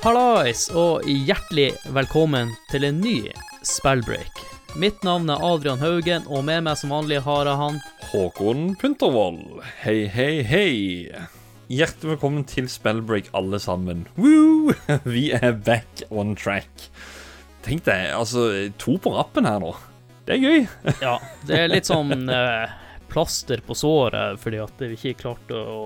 Hallais, og hjertelig velkommen til en ny spellbreak. Mitt navn er Adrian Haugen, og med meg som vanlig har jeg han Håkon Puntervold. Hei, hei, hei. Hjertelig velkommen til Spellbreak, alle sammen. Woo! Vi er back on track. Tenk deg, altså, to på rappen her nå. Det er gøy. Ja, det er litt sånn eh, plaster på såret fordi at vi ikke klarte å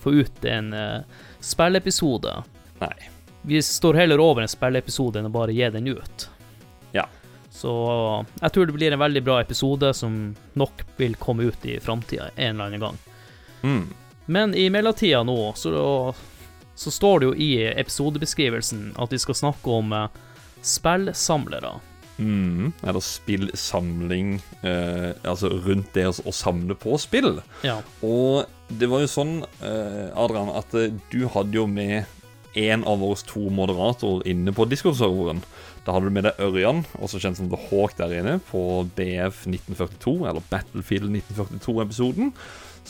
få ut en eh, spillepisode. Nei. Vi står heller over en spilleepisode enn å bare gi den ut. Ja. Så jeg tror det blir en veldig bra episode som nok vil komme ut i framtida en eller annen gang. Mm. Men i mellomtida nå, så, så står det jo i episodebeskrivelsen at vi skal snakke om eh, spillsamlere. Mm. Eller spillsamling, eh, altså rundt det å, samle på spill. Ja. Og det var jo sånn, eh, Adrian, at eh, du hadde jo med en av våre to moderatorer inne på Discord-serveren. Da hadde du med deg Ørjan, også kjent som The Hawk der inne, på BF 1942, eller Battlefield 1942-episoden.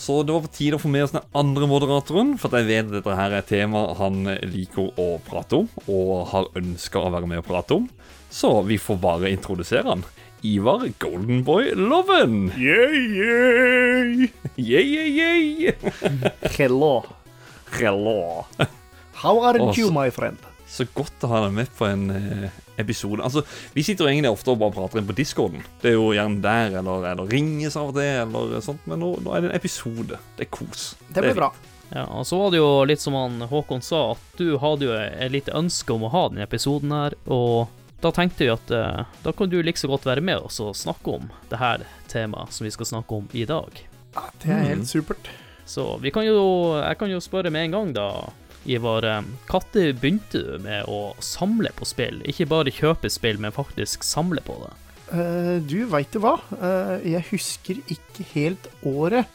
Så det var på tide å få med oss den andre moderatoren, for at jeg vet at dette her er et tema han liker å prate om, og har ønska å være med og prate om. Så vi får bare introdusere han. Ivar Goldenboy Loven. Yeah, yeah. Yeah, yeah, yeah. Hello. Hello. How are you, så- my friend? Så godt å ha deg med på en eh, episode. Altså, Vi sitter jo egentlig ofte og bare prater inn på discorden. Det er jo gjerne der, eller, eller ringes av og til, eller sånt. Men nå, nå er det en episode. Det er kos. Det blir bra. Ja, og så var det jo litt som han Håkon sa, at du hadde jo et lite ønske om å ha denne episoden her, og da tenkte vi at eh, da kan du like så godt være med oss og snakke om det her temaet som vi skal snakke om i dag. Ja, det er Mm. helt supert. Så vi kan jo, jeg kan jo spørre med en gang da, Ivar, eh, når begynte du med å samle på spill? Ikke bare kjøpe spill, men faktisk samle på det? Uh, du veit du hva? uh, jeg husker ikke helt året,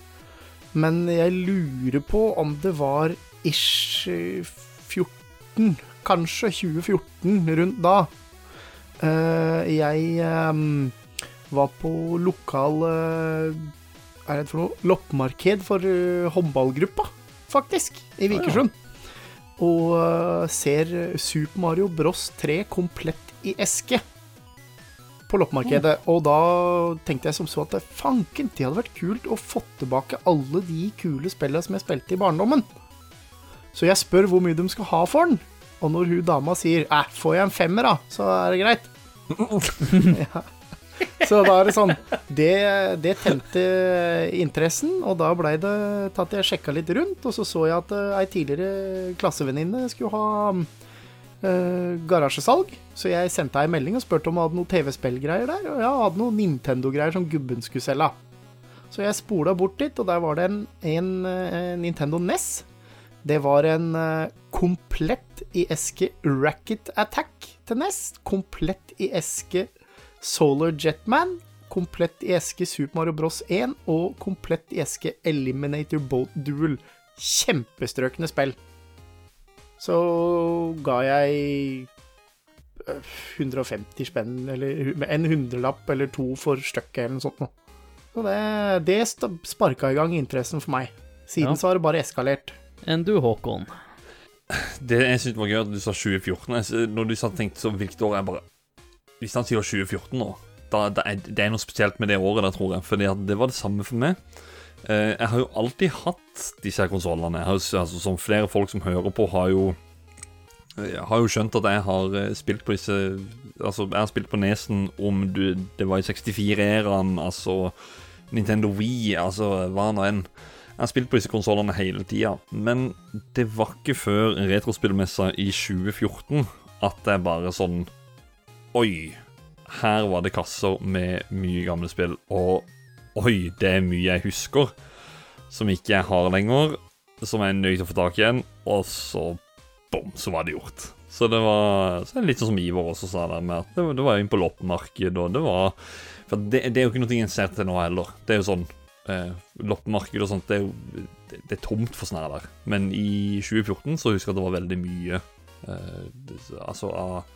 men jeg lurer på om det var ish eh, 14, kanskje 2014, rundt da. Uh, jeg eh, var på lokal eh, er det for noe? Loppemarked for eh, håndballgruppa, faktisk, i Vikersund. Og eh, ser Super Mario Bros 3 komplett i eske på loppemarkedet. Og da tenkte jeg som så at fanken, det hadde vært kult å få tilbake alle de kule spillene som jeg spilte i barndommen. Så jeg spør hvor mye de skal ha for den. Og når hun dama sier eh, får jeg en femmer, da, så er det greit. ja. Så da er det sånn Det, det tente interessen, og da blei det at jeg sjekka litt rundt, og så så jeg at eh, ei tidligere klassevenninne skulle ha øh, garasjesalg. Så jeg sendte ei melding og spurte om hun hadde noe TV-spillgreier der. Og jeg hadde noe Nintendo-greier som gubben skulle selge. Så jeg spola bort dit, og der var det en, en, en Nintendo NES. Det var en eh, komplett i eske Racket Attack til NES. Komplett i eske Solar Jetman. Komplett i eske Super Mario Bros 1. Og komplett i eske Eliminator Boat Duel. Kjempestrøkne spill. Så ga jeg øh, 150 spenn, eller en hundrelapp eller to for stykket, eller noe sånt noe. Så det, det sparka i gang interessen for meg. Siden Ja. så har det bare eskalert. Enn du, Håkon? Det jeg synes var gøy at du sa 2014. Når du sa tenkte så hvilket år jeg bare Hvis han sier 2014 nå, da, da er, det er noe spesielt med det året da, tror jeg. Fordi det var det samme for meg. Uh, jeg har jo alltid hatt disse her konsollene. Altså, som flere folk som hører på, har jo jeg har jo skjønt at jeg har eh, spilt på disse Altså, jeg har spilt på nesen om du, det var i 64-æraen, altså Nintendo Wii, altså hva nå enn. Jeg har spilt på disse konsollene hele tida, men det var ikke før retrospillmessa i 2014 at jeg bare sånn Oi, her var det kasser med mye gamle spill, og oi, det er mye jeg husker som ikke jeg har lenger, som jeg er nødt til å få tak i igjen, og så bom, så var det gjort. Så det var så litt sånn som Ivar også sa der, med at det, det var inn på loppemarked, og det var For det, det er jo ikke noe jeg ser til nå heller. Det er jo sånn eh, Loppemarked og sånt, det er jo det, det er tomt for sånne der. Men i 2014 så husker jeg at det var veldig mye eh, Altså av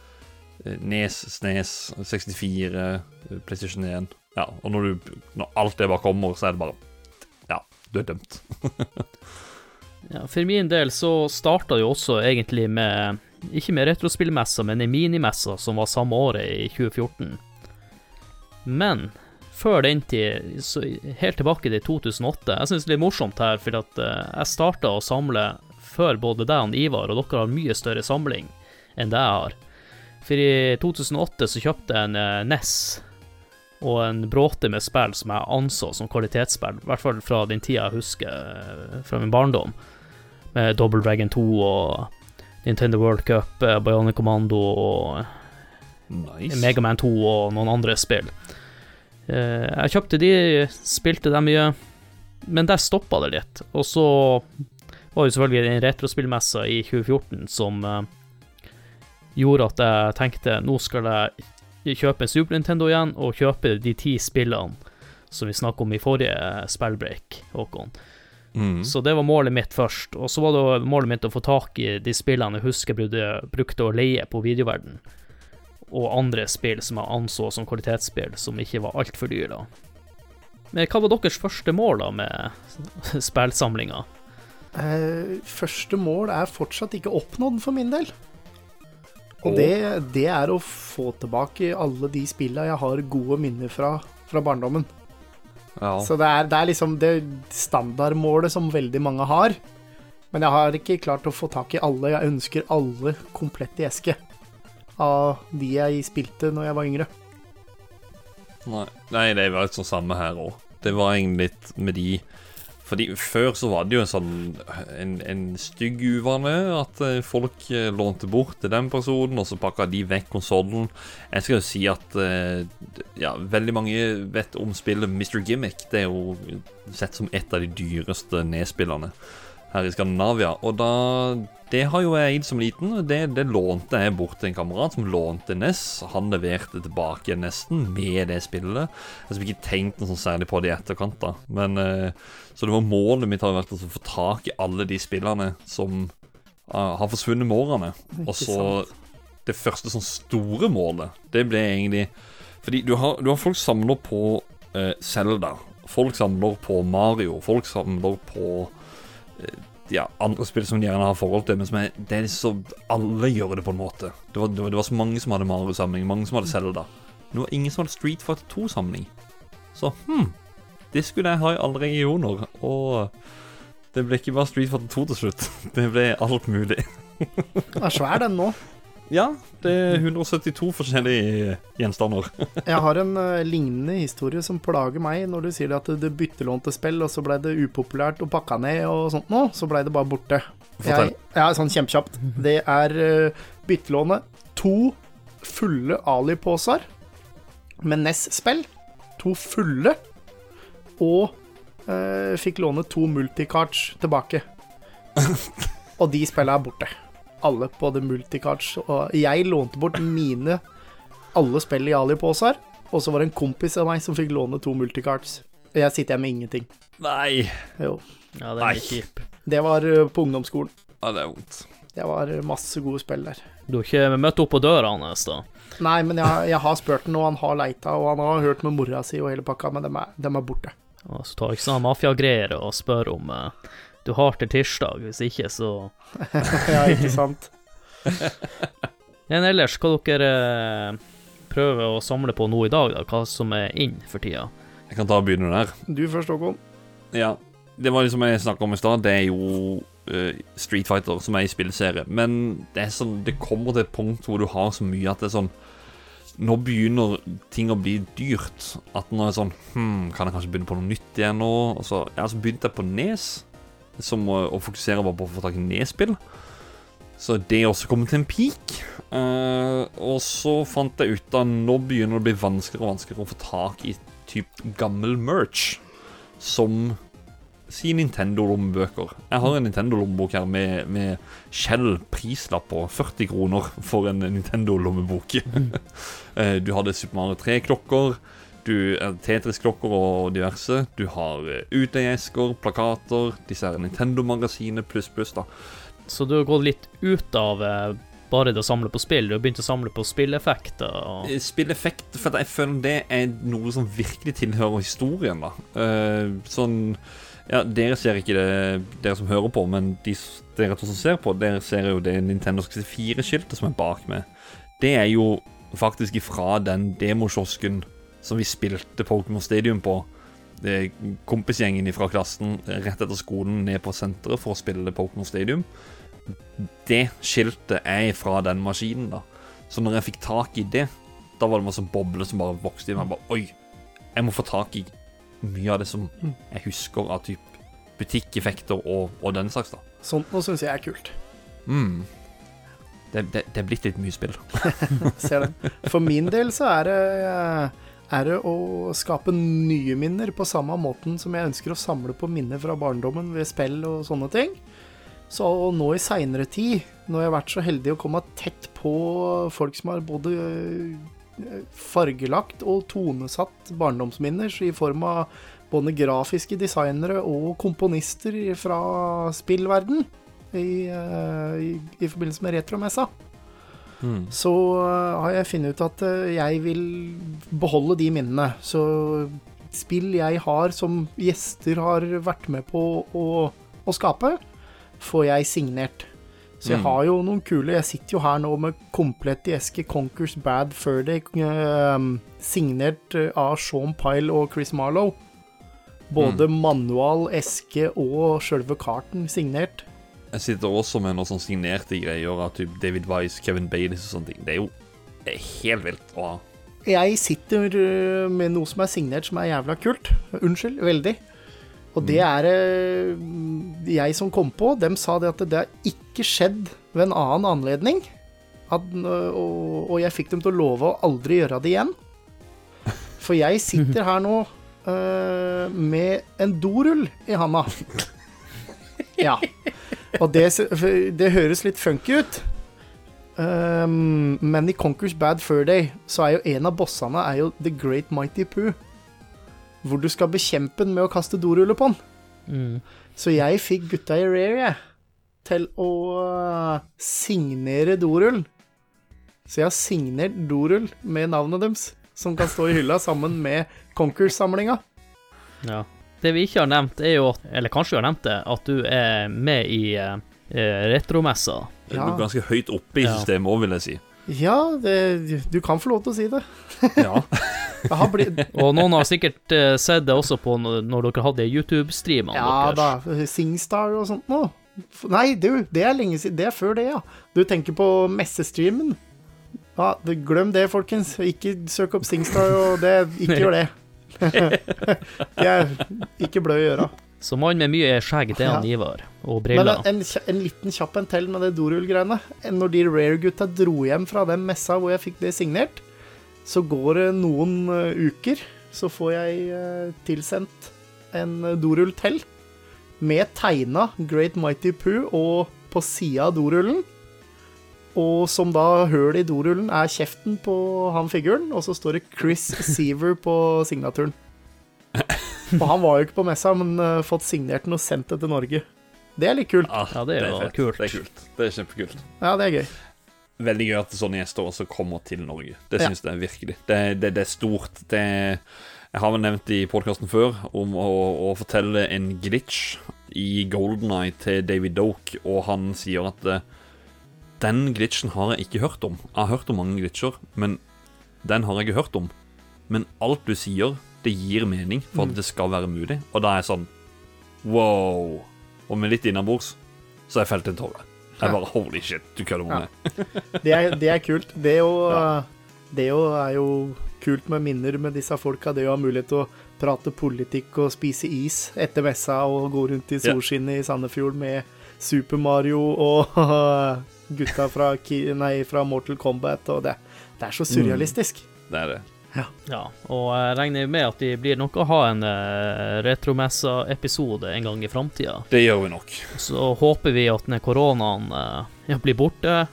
Nes, Snes, 64, eh, PlayStation 1 Ja, og når, du, når alt det bare kommer, så er det bare Ja, du er dømt. Ja, for min del så starta det jo også egentlig med ikke med retrospillmessa, men i minimessa som var samme året, i 2014. Men før den tid, så helt tilbake til 2008 Jeg syns det er litt morsomt her, for at eh, jeg starta å samle før både deg og Ivar, og dere har mye større samling enn det jeg har. For i 2008 så kjøpte jeg en eh, NES og en bråte med spill som jeg anså som kvalitetsspill, i hvert fall fra den tida jeg husker eh, fra min barndom, med Double Dragon 2 og Nintendo World Cup, eh, Bionic Commando og Nice. Megaman 2 og noen andre spill. Jeg kjøpte de, spilte dem mye, men der stoppa det litt. Og så var jo selvfølgelig den retrospillmessa i 2014 som gjorde at jeg tenkte nå skal jeg kjøpe en Super Nintendo igjen, og kjøpe de ti spillene som vi snakket om i forrige spillbreak, Håkon. Mm. Så det var målet mitt først. Og så var det målet mitt å få tak i de spillene jeg husker jeg brukte, å leie på videoverden. Og andre spill som jeg anså som kvalitetsspill, som ikke var altfor dyre. Men hva var deres første mål da med spillsamlinga? Eh, første mål er fortsatt ikke oppnådd for min del. Og det, det er å få tilbake alle de spilla jeg har gode minner fra, fra barndommen. Ja. Så det er, det er liksom det standardmålet som veldig mange har. Men jeg har ikke klart å få tak i alle. Jeg ønsker alle komplett i eske av de jeg spilte når jeg var yngre. Nei. Nei, det var litt sånn samme her òg. Det var egentlig litt med de Fordi før så var det jo en sånn En, en stygg uvane at eh, folk eh, lånte bort til den personen, og så pakka de vekk konsollen. Jeg skal jo si at eh, ja, veldig mange vet om spillet Mr. Gimmick. Det er jo sett som et av de dyreste nedspillerne her i Skandinavia. Og da Det har jo jeg eid som liten. Det, det lånte jeg bort til en kamerat som lånte NES. Han leverte tilbake nesten med det spillet. Jeg har ikke tenkt noe sånn særlig på det i etterkant, da. Men eh, Så det var målet mitt har vært å få tak i alle de spillene som ah, har forsvunnet med årene. Og så. Det første sånn store målet, det ble egentlig Fordi du har, du har folk samler på eh, Zelda. Folk samler på Mario. Folk samler på eh, ja, andre spill som de gjerne har forhold til, men som er, det er så Alle gjør det på en måte. Det var, det var, det var så mange som hadde Mario-samling, mange som hadde Zelda. Det var ingen som hadde Street Fighter 2-samling. Så hm, det skulle jeg ha i alle regioner. Og det ble ikke bare Street Fighter 2 til slutt. Det ble alt mulig. Den er svær, den nå. Ja, det er 172 forskjellige gjenstander. Jeg har en uh, lignende historie som plager meg når du sier at det byttelånte spill, og så ble det upopulært og pakka ned og sånt noe, så ble det bare borte. Fortell. Jeg, ja, sånn kjempekjapt. Det er uh, byttelånet. To fulle Ali-poser med NES-spill. To fulle. Og uh, fikk låne to multicards tilbake. og de spilla er borte. Alle på The multicards. Og jeg lånte bort mine alle spill i Ali-poser, og så var det en kompis av meg som fikk låne to multicards. Jeg sitter igjen med ingenting. Nei. Jo. Ja, det er er kjip. Det var eh, på ungdomsskolen. Ja, det er vondt. Det var eh, masse gode spill der. Du har ikke møtt opp på døra hans, da? Nei, men jeg, jeg har spurt han, og han har leita, og han har hørt med mora si og hele pakka, men de er, de er borte. Og så tar ikke sånne mafiagreier og spør om eh, du har til tirsdag, hvis ikke så ja, ikke sant? Men ellers, hva dere eh, prøver å samle på nå i dag, da? Hva som er inn for tida? Jeg kan ta og begynne der. Du først, Håkon. Ja. Det var liksom jeg snakka om i stad, det er jo uh, Street Fighter som er i spillserie. Men det er sånn Det kommer til et punkt hvor du har så mye at det er sånn Nå begynner ting å bli dyrt. At nå er det sånn Hm, kan jeg kanskje begynne på noe nytt igjen nå? Og så, ja, så begynte jeg på Nes, som å, å fokusere bare på å få tak i Nes-spill. Så det også kom til en peak. Uh, og så fant jeg ut at nå begynner det å bli vanskeligere og vanskeligere å få tak i typ gammel merch. Som si Nintendo-lommebøker. Jeg har en Nintendo-lommebok her med, med Shell prislapp på 40 kroner for en Nintendo-lommebok. uh, du hadde Super Mario 3-klokker, du eh, Tetris-klokker og diverse. Du har eh, plakater, disse Nintendo-magasinene pluss pluss, da. Så du har gått litt ut av eh, bare det å samle på spill, du har begynt å samle på spilleffekter og Spilleffekt, for jeg føler det er noe som virkelig tilhører historien, da. Sånn Ja, dere ser ikke det, dere som hører på, men de, dere som ser på, dere ser jo det Nintendo 64-skiltet som er bak med. Det er jo faktisk ifra den demokiosken som vi spilte Pokémon Stadium på. Kompisgjengen fra klassen rett etter skolen ned på senteret for å spille Pokémon Stadium. Det skiltet er fra den maskinen, da. Så når jeg fikk tak i det, da var det masse bobler som bare vokste i meg. Bare, Oi, jeg må få tak i mye av det som jeg husker av typ butikkeffekter og, og den slags, da. Sånt noe syns jeg er kult. Mm. Det, det, det er blitt litt mye spill. Ser det. For min del så er det, er det å skape nye minner på samme måten som jeg ønsker å samle på minner fra barndommen ved spill og sånne ting. Så nå i seinere tid, når jeg har vært så heldig å komme tett på folk som har både eh, fargelagt og tonesatt barndomsminner i form av både grafiske designere og komponister fra spillverden i, eh, i, i forbindelse med retromessa Mm. så øh, har jeg funnet ut at øh, jeg vil beholde de minnene. Så spill jeg har som gjester har vært med på å, å skape, får jeg signert. Så jeg Mm. har jo noen kule Jeg sitter jo her nå med komplett i eske Conkers Bad Fur Day, øh, signert øh, av Sean Pyle og Chris Marlowe. Både manual, eske og sjølve karten signert. Jeg sitter også med noen sånn signerte greier av typ David Wise, Kevin Baileys og sånne ting. Det er jo helt vilt å ha. Jeg sitter øh, med noe som er signert som er jævla kult. Unnskyld, veldig. Og det er øh, jeg som kom på. Dem sa det at det har ikke skjedd ved en annen anledning. At, og, og jeg fikk dem til å love å aldri gjøre det igjen. For jeg sitter her nå uh, med en dorull i handa. Ja. Og det, det høres litt funky ut. Um, men i Conquers Bad Fur Day så er jo en av bossene er jo The Great Mighty Poo. Hvor du skal bekjempe den med å kaste doruller på den. Mm. Så jeg fikk gutta i Rare jeg, til å uh, signere dorull. Så jeg har signert dorull med navnet deres, som kan stå i hylla sammen med Conquers-samlinga. Ja. Det vi ikke har nevnt, er jo at Eller kanskje vi har nevnt det, at du er med i eh, retromessa. Ja. ganske høyt oppe i systemet òg, vil jeg si. Ja, det, du kan få lov til å si det. Ja. Blitt Og noen har sikkert uh, sett det også på når, dere hadde YouTube-streamene Ja deres. da, Singstar og sånt nå. Nei, du, det er lenge siden. Det er før det, ja. Du tenker på messestreamen. Ja, glem det, folkens. Ikke søk opp Singstar, og det, ikke gjør det. det er ikke blød i øra. Så mann med mye skjegg, det er han. Ivar. Og Men briller. en, en liten kjapp en til med det dorullgreiene. Når de Rare-gutta dro hjem fra den messa hvor jeg fikk det signert, så går det noen eh, uker, så får jeg eh, tilsendt en dorull til. Med tegna Great Mighty Poo og på sida av dorullen. Og som da høl i dorullen er kjeften på han figuren, og så står det Chris Seaver på signaturen. Og han var jo ikke på messa, men uh, fått signert den og sendt det til Norge. Det er litt kult. Ja, det er det er kult. Det er kult. Det er kjempekult. Ja, det er gøy. Veldig gøy at sånne gjester også kommer til Norge. Det Ja. syns jeg virkelig. Det, det, det er stort. Det Jeg har vel nevnt i podkasten før om å, å fortelle en glitch i Golden Eye til David Doke, og han sier at eh, den glitchen har jeg ikke hørt om. Jeg har hørt om mange glitcher, men den har jeg ikke hørt om. Men alt du sier, det gir mening for Mm. at det skal være mulig. Og da er jeg sånn wow. Og med litt innabords så har jeg felt en tåre. Jeg bare holy shit, du kødder med Ja. meg. Det er, det er kult. Det er jo, Ja. det er jo, er jo kult med minner med disse folka. Det å ha mulighet til å prate politikk og spise is etter messa og gå rundt i Ja. solskinnet i Sandefjord med Super Mario og gutta fra, Ki- nei, fra Mortal Kombat. Og det, det er så surrealistisk. Det er det. Ja, og jeg regner med at det blir nok å ha en uh, retromessa-episode en gang i framtida. Det gjør vi nok. Så håper vi at når koronaen uh, blir borte,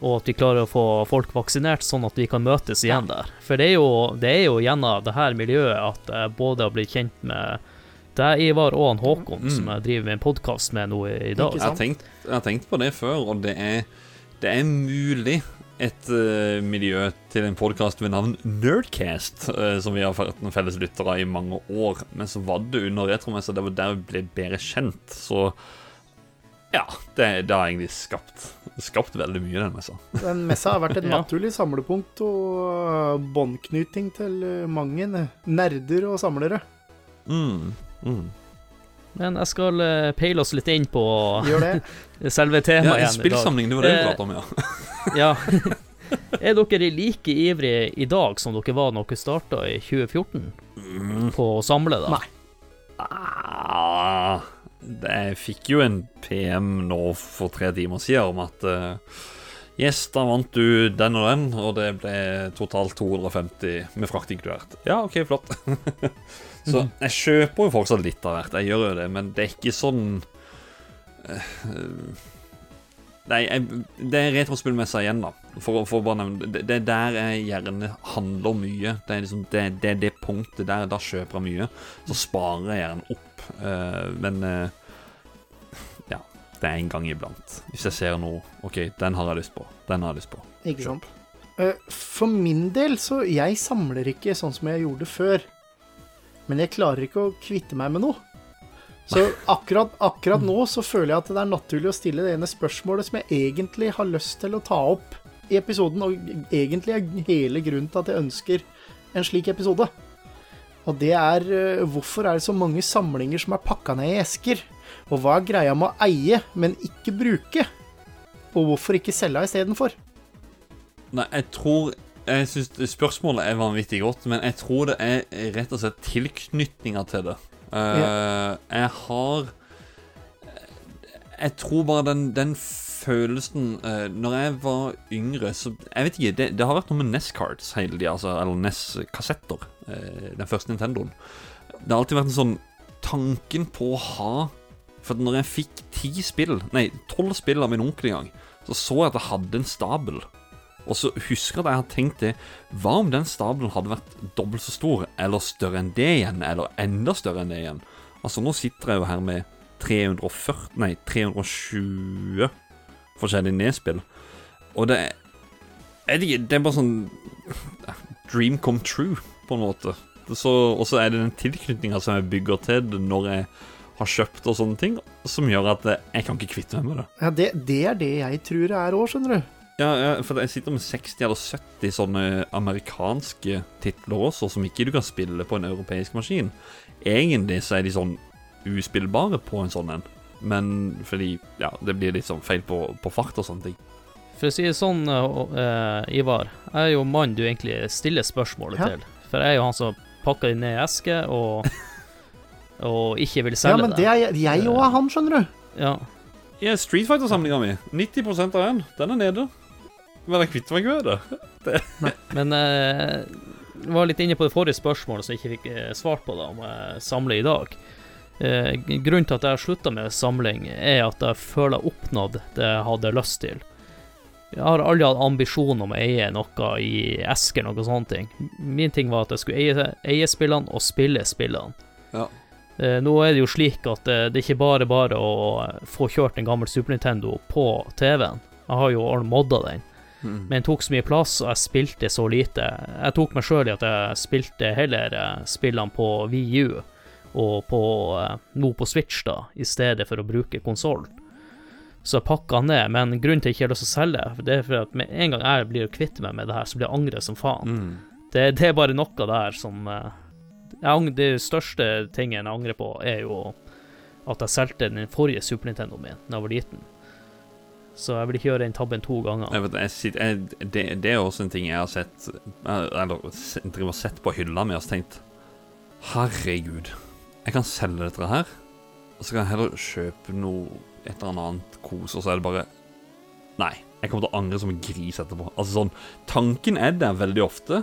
og at vi klarer å få folk vaksinert, sånn at vi kan møtes igjen der. For det er jo, det er jo gjennom det her miljøet at jeg både har blitt kjent med deg, Ivar, og han Håkon, Mm. som jeg driver med en podkast med nå i dag. Jeg har, tenkt, jeg har tenkt på det før, og det er, det er mulig et uh, miljø til en podkast ved navn Nerdcast, uh, som vi har vært noen felles lyttere i mange år. Men så var det under retromessa, det var der vi ble bedre kjent. Så ja, det, det har egentlig skapt, skapt veldig mye, den messa. Den messa har vært et Ja. naturlig samlepunkt og øh, båndknyting til mange nerder og samlere. Mm, mm. Men jeg skal uh, peile oss litt inn på Gjør det. selve Ja, temaet en igjen i dag. spillsamling, det var det vi prata pratet om, ja. Ja. Er dere like ivrige i dag som dere var når dere starta i 2014 Mm. på å samle, da? Nei. Ah, det- jeg fikk jo en PM nå for tre timer siden om at eh, Yes, da vant du den og den, og det ble totalt 250 med frakt inkludert. Ja, OK, flott. Så jeg kjøper jo fortsatt litt av hvert, jeg gjør jo det, men det er ikke sånn eh, Nei, jeg, det er retrospillmessa igjen, da. For, for bare nevne det, det er der jeg gjerne handler mye. Det er liksom det, det, det punktet der. Da kjøper jeg mye. Så sparer jeg gjerne opp. Uh, men ja, det er en gang iblant. Hvis jeg ser noe OK, den har jeg lyst på. Den har jeg lyst på. Ikke sant. Eh, For min del, så jeg samler ikke sånn som jeg gjorde før. Men jeg klarer ikke å kvitte meg med noe. Så akkurat, akkurat nå så føler jeg at det er naturlig å stille det ene spørsmålet som jeg egentlig har lyst til å ta opp i episoden, og egentlig er hele grunnen til at jeg ønsker en slik episode. Og det er eh, hvorfor er det så mange samlinger som er pakka ned i esker? Og hva er greia med å eie, men ikke bruke? Og hvorfor ikke selge istedenfor? Nei, jeg tror Jeg syns spørsmålet er vanvittig godt, men jeg tror det er rett og slett tilknytninga til det. Eh, Jeg har Jeg tror bare den, den følelsen uh, Når jeg var yngre, så Jeg vet ikke, det, det har vært noe med NES-cards hele tida, altså, eller NES-kassetter. Uh, den første Nintendoen. Det har alltid vært en sånn Tanken på å ha For når jeg fikk ti spill, nei, tolv spill av min onkel en gang, så så jeg at jeg hadde en stabel. Og så husker jeg at jeg hadde tenkt det Hva om den stabelen hadde vært dobbelt så stor, eller større enn det igjen, eller enda større enn det igjen? Altså, nå sitter jeg jo her med 340 Nei, 320 forskjellige nedspill. Og det er Det er bare sånn Dream come true, på en måte. Og så er det den tilknytninga som jeg bygger til når jeg har kjøpt og sånne ting, som gjør at jeg kan ikke kvitte meg med det. Ja, det, det er det jeg tror det er òg, skjønner du. Ja, ja, for jeg sitter med 60 eller 70 sånne amerikanske titler også, som ikke du kan spille på en europeisk maskin. Egentlig så er de sånn uspillbare på en sånn en, men fordi ja, det blir litt sånn feil på, på fart og sånne ting. For å si det sånn, uh, Ivar, jeg er jo mannen du egentlig stiller spørsmålet Ja. til. For jeg er jo han som pakker det ned i eske og, og ikke vil selge Ja, men det er jeg- òg er han, skjønner du. Ja. Ja, Street Fighter-samlinga mi. 90% av den. Den er nede. Men jeg kvitter meg ikke med det. Men eh, jeg var litt inne på det forrige spørsmålet som jeg ikke fikk eh, svart på, da, om jeg samler i dag. Uh, grunnen til at jeg har slutta med samling, er at jeg føler jeg har oppnådd det jeg hadde lyst til. Jeg har aldri hatt ambisjon om å eie noe i esker, noe sånne ting. Min ting var at jeg skulle eie, eie spillene og spille spillene. Ja. Eh, nå er det jo slik at eh, det er ikke bare bare å få kjørt en gammel Super Nintendo på TV-en. Jeg har jo modda den. Mm. Men tok så mye plass, og jeg spilte så lite. Jeg tok meg sjøl i at jeg spilte heller eh, spillene på VU og på, eh, nå på Switch, da, i stedet for å bruke konsollen. Så jeg pakka ned, men grunnen til at jeg ikke har lyst til å selge, det er for at med en gang jeg blir kvitt meg med det her, så blir jeg angre som faen. Mm. Det, det er bare noe der som eh, Det største tingen jeg angrer på, er jo at jeg solgte den forrige Super Nintendoen min da jeg var liten. Så jeg vil ikke gjøre den tabben to ganger. Jeg vet, jeg jeg, det, det er også en ting jeg har sett Eller driver sett på hylla mi og tenkt Herregud, jeg kan selge dette her. Og så kan jeg heller kjøpe noe et eller annet kos, og så er det bare Nei. Jeg kommer til å angre som en gris etterpå. Altså sånn Tanken er der veldig ofte,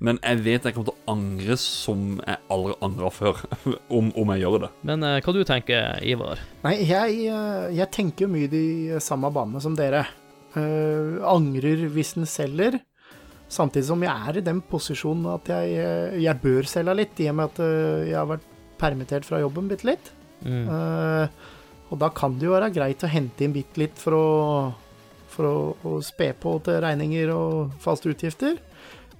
men jeg vet jeg kommer til å angre som jeg aldri angra før, om, om jeg gjør det. Men eh, hva du tenker Ivar? Nei, jeg, eh, jeg tenker jo mye de samme banene som dere. Uh, angrer hvis den selger. Samtidig som jeg er i den posisjonen at jeg, eh, jeg bør selge litt, i og med at jeg har vært permittert fra jobben bitte litt. Mm. Uh, og da kan det jo være greit å hente inn bitte litt for å for å, å spe på til regninger og faste utgifter.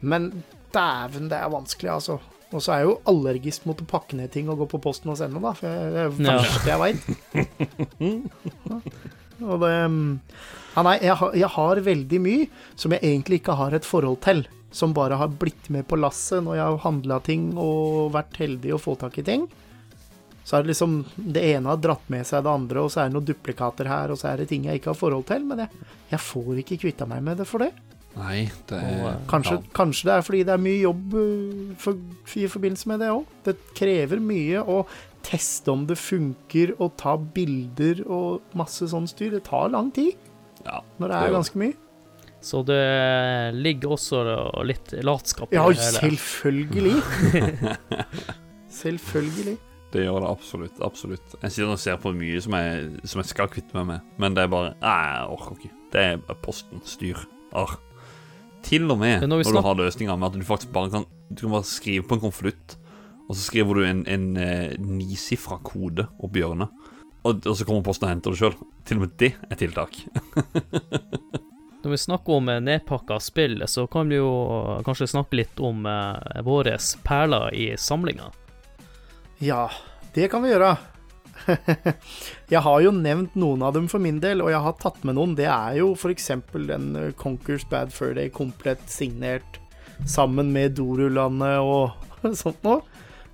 Men dæven, det er vanskelig, altså. Og så er jeg jo allergisk mot å pakke ned ting og gå på posten og sende, da. For det er det jeg veit. og det Ja, nei, jeg har, jeg har veldig mye som jeg egentlig ikke har et forhold til. Som bare har blitt med på lasset når jeg har handla ting og vært heldig å få tak i ting. Så er det liksom Det ene har dratt med seg det andre, og så er det noen duplikater her, og så er det ting jeg ikke har forhold til. Men jeg, jeg får ikke kvitta meg med det for det. Nei, det er eh, Kanskje, ja. kanskje det er fordi det er mye jobb øh, for, i forbindelse med det òg. Det krever mye å teste om det funker, og ta bilder og masse sånn styr. Det tar lang tid ja. når det er det ganske mye. Så det ligger også litt latskap i Ja, det hele. selvfølgelig. Selvfølgelig. Det gjør det absolutt. absolutt Jeg sitter og ser på mye som jeg, som jeg skal kvitte meg med, men det er bare Nei, jeg orker ikke. Det er posten. Styr. Arr. Til og med når, når du har løsninger med at du faktisk bare kan Du kan bare skrive på en konvolutt, og så skriver du en, en eh, nisifra kode oppi hjørnet. Og, og så kommer posten og henter det sjøl. Til og med det er tiltak. Når vi snakker om eh, nedpakka spill, så kan vi jo kanskje snakke litt om eh, våre perler i samlinga. Ja, det kan vi gjøre. jeg har jo nevnt noen av dem for min del, og jeg har tatt med noen. Det er jo f.eks. den uh, Conquers Bad Fur Day komplett signert sammen med Dorulandet og sånt noe.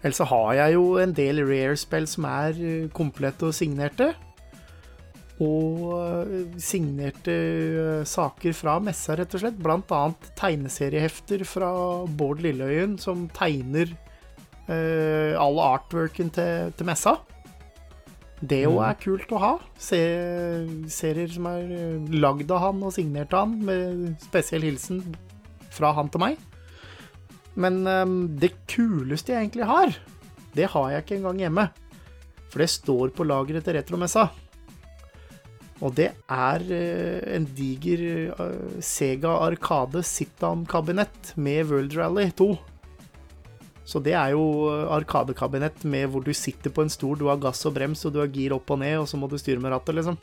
Ellers så har jeg jo en del rare-spill som er uh, komplette og signerte. Og uh, signerte saker fra messa, rett og slett. Blant annet tegneseriehefter fra Bård Lilleøyen, som tegner eh, all artworken til, til messa. Det jo er kult å ha. Se, serier som er eh, lagd av han og signert av han, med spesiell hilsen fra han til meg. Men um, det kuleste jeg egentlig har, det har jeg ikke engang hjemme. For det står på lageret til retromessa. Og det er eh, en diger Sega Arkade sit-down-kabinett med World Rally 2. Så det er jo eh, arkadekabinett med hvor du sitter på en stol, du har gass og brems, og du har gir opp og ned, og så må du styre med rattet, liksom.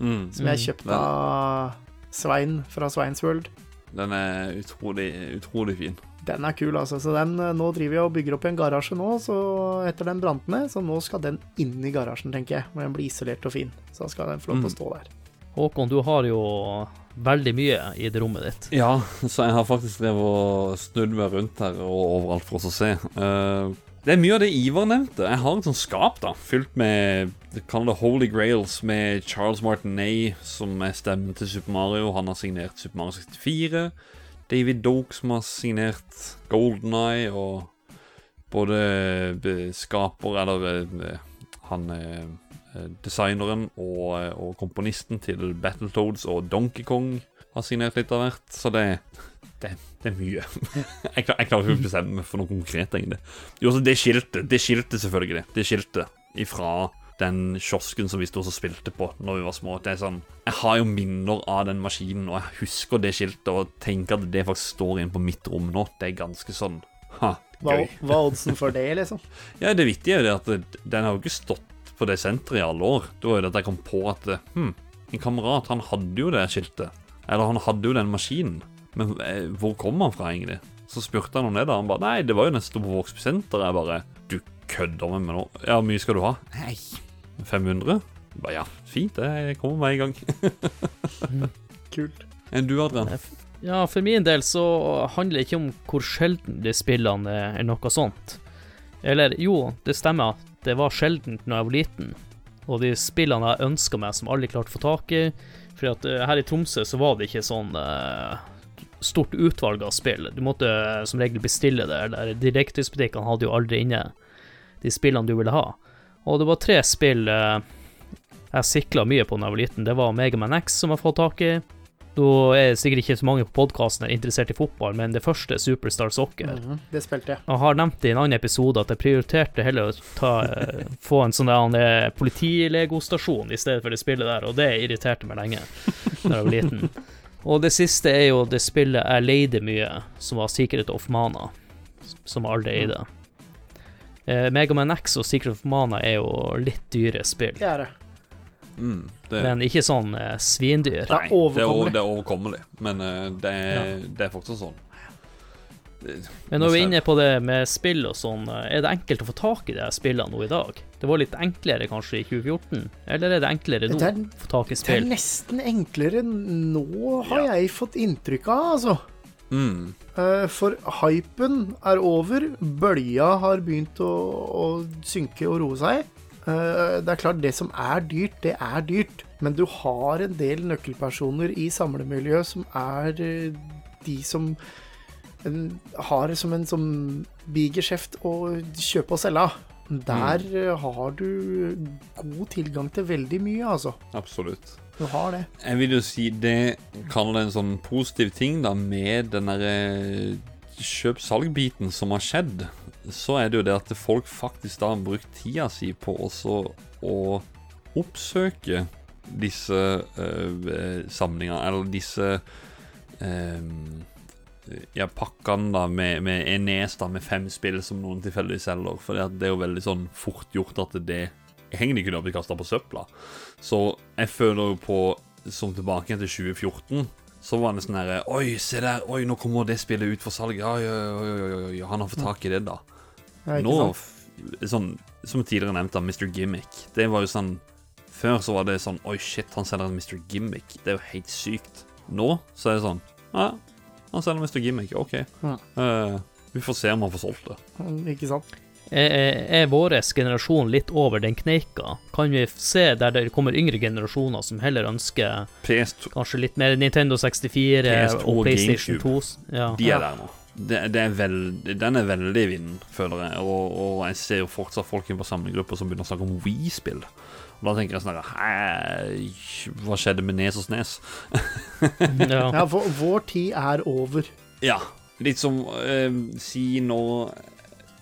Mm. Som jeg kjøpte av Svein fra Sveins World. Den er utrolig, utrolig fin. Den er kul, altså. Så den, eh, nå driver jeg og bygger opp i en garasje nå, så etter den brant ned, så nå skal den inn i garasjen, tenker jeg. Hvor den blir isolert og fin. Så skal den få lov til å stå der. Håkon, du har jo veldig mye i det rommet ditt. Ja, så jeg har faktisk drevet og snudd meg rundt her og overalt for oss å se. Uh, det er mye av det Ivar nevnte. Jeg har et sånt skap da, fylt med kaller det Holy Grails med Charles Martinet, som er stemmen til Super Mario. Han har signert Super Mario 64. David Doke, som har signert Golden Eye, og både skaper Eller han er eh, designeren og, eh, og komponisten til Battletoads og Donkey Kong har signert litt av hvert, så det, det, det er mye. jeg, klar, jeg klarer ikke å bestemme meg for noe konkret, egentlig. Jo, så det skiltet, det skiltet selvfølgelig, det skiltet ifra den kiosken som vi stod og spilte på når vi var små. Det er sånn, Jeg har jo minner av den maskinen, og jeg husker det skiltet, og tenker at det faktisk står inne på mitt rom nå. Det er ganske sånn ha, Hva, gøy. hva er oddsen for det, liksom? Ja, det vittige er jo det at den har jo ikke stått på det senteret i alle år. Det var jo det at jeg kom på at hm, en kamerat han hadde jo det skiltet. Eller han hadde jo den maskinen. Men eh, hvor kom han fra, egentlig? Så spurte han om det, da. Han bare Nei, det var jo sto på Vågsby senter. Jeg bare Du kødder med meg nå? Ja, hvor mye skal du ha? Nei, 500? Jeg Bare ja, fint, det. Jeg kommer meg i gang. Kult. Enn du, Adrian? Ja, for min del så handler det ikke om hvor sjelden de spillene er, eller noe sånt. Eller jo, det stemmer det var sjeldent når jeg var liten. Og de spillene jeg ønska meg som aldri klarte å få tak i. For at eh, her i Tromsø så var det ikke sånn uh, stort utvalg av spill. Du måtte uh, som regel bestille det, eller direktesbutikkene hadde jo aldri inne de spillene du ville ha. Og det var tre spill uh, jeg sikla mye på da jeg var liten. Det var Megaman X som jeg fått tak i. Nå er sikkert ikke så mange på podkasten interessert i fotball, men det første er Superstar Soccer. Mhm, Det spilte jeg. Jeg har nevnt i en annen episode at jeg prioriterte heller å ta, eh, få en sånn der, politilegostasjon i stedet for det spillet der, og det irriterte meg lenge da jeg var liten. Og det siste er jo det spillet jeg leide mye, som var Secret of Mana, som aldri eide. Eh, Megaman X og Secret of Mana er jo litt dyre spill. Det er det. Mm, det, Men ikke sånn uh, svindyr. Nei, det er, overkommelig. over- det er overkommelig. Men uh, det, er, det er fortsatt sånn. Men når vi er inne på det med spill og sånn, eh, er det enkelt å få tak i de spillene nå i dag? Det var litt enklere kanskje i 2014, eller er det enklere nå Det er, å få tak i spill? det er nesten enklere nå, har Ja. jeg fått inntrykk av, altså. Mm, Eh, For hypen er over. Bølja har begynt å, å synke og roe seg. Eh, Det er klart, det som er dyrt, det er dyrt. Men du har en del nøkkelpersoner i samlemiljøet som er eh, de som har som en sånn bigeskjeft å kjøpe og selge. Der mm. har du god tilgang til veldig mye, altså. absolutt. Du har det. Jeg vil jo si det kaller det en sånn positiv ting da med den derre kjøp-salg-biten som har skjedd. Så er det jo det at folk faktisk da har brukt tida si på også å oppsøke disse øh, samlingene, eller disse øh, ja, pakkene da med, med en nes da med fem spill som noen tilfeldigvis selger. For det er jo veldig sånn fort gjort at det egentlig kunne ha blitt kasta på søpla. Så jeg føler jo på Som tilbake til 2014 Så var det sånn her Oi, se der, oi, nå kommer det spillet ut for salg ja, ja, ja, ja, han har fått tak i det da Ja, Nå, sånn Som tidligere nevnt da, Mr. Gimmick Det var jo sånn Før så var det sånn Oi, shit, han selger en Mr. Gimmick Det er jo helt sykt Nå så er det sånn Ja, han selger Mr. Gimmick, ok Ja. Uh, Vi får se om han får solgt det Ikke sant? Er, er- vår generasjon litt over den kneika? Kan vi se der det kommer yngre generasjoner som heller ønsker PS2 kanskje litt mer Nintendo 64 PS2 og PlayStation PlayStation 2? Ja. De er der nå. Det, det er veld, den er veldig i vinden, føler jeg. Og, og jeg ser jo fortsatt folk inn på samlegrupper som begynner å snakke om Wii-spill. Og da tenker jeg sånn Hæ, Hva skjedde med Nes og Snes? ja. Ja, vår, vår tid er over. Ja. Litt som eh, Si nå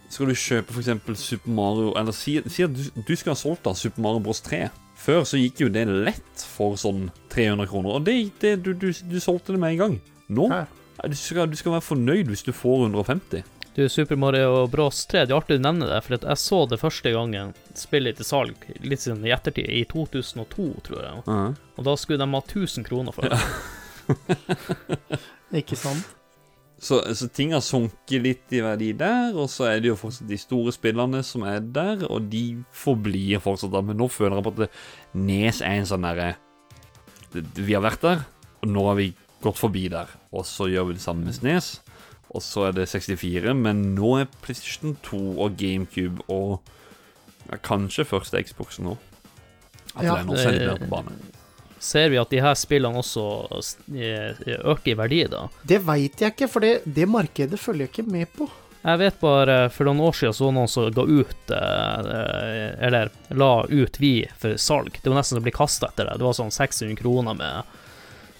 Skal du kjøpe f.eks. Super Mario Eller si, si at du, du skal ha solgt da Super Mario Bros 3. Før så gikk jo det lett for sånn 300 kroner. Og det, det, du, du, du solgte det med en gang. Nå Ja. ja, du, skal, du skal være fornøyd hvis du får 150. Du, Super Mario Bros 3, det er artig du nevner det, for at jeg så det første gangen spillet til salg, litt siden i ettertid, i 2002, tror jeg. Og da skulle de ha 1000 kroner for det. Ikke sant? Så, så ting har sunket litt i verdi der, og så er det jo fortsatt de store spillerne som er der, og de forblir fortsatt der. Men nå føler jeg på at det, Nes er en sånn derre Vi har vært der, og nå har vi gått forbi der. Og så gjør vi det samme med Snes. Og så er det 64, men nå er PlayStation 2 og GameCube og ja, kanskje første Xbox nå. At Ja. det er nå selv på banen. Ser vi at de her spillene også eh, øker i verdi, da? Det veit jeg ikke, for det, det markedet følger jeg ikke med på. Jeg vet bare for noen år siden så noen som ga ut eh, Eller la ut Vi for salg. Det var nesten som å bli kasta etter det. Det var sånn 600 kroner med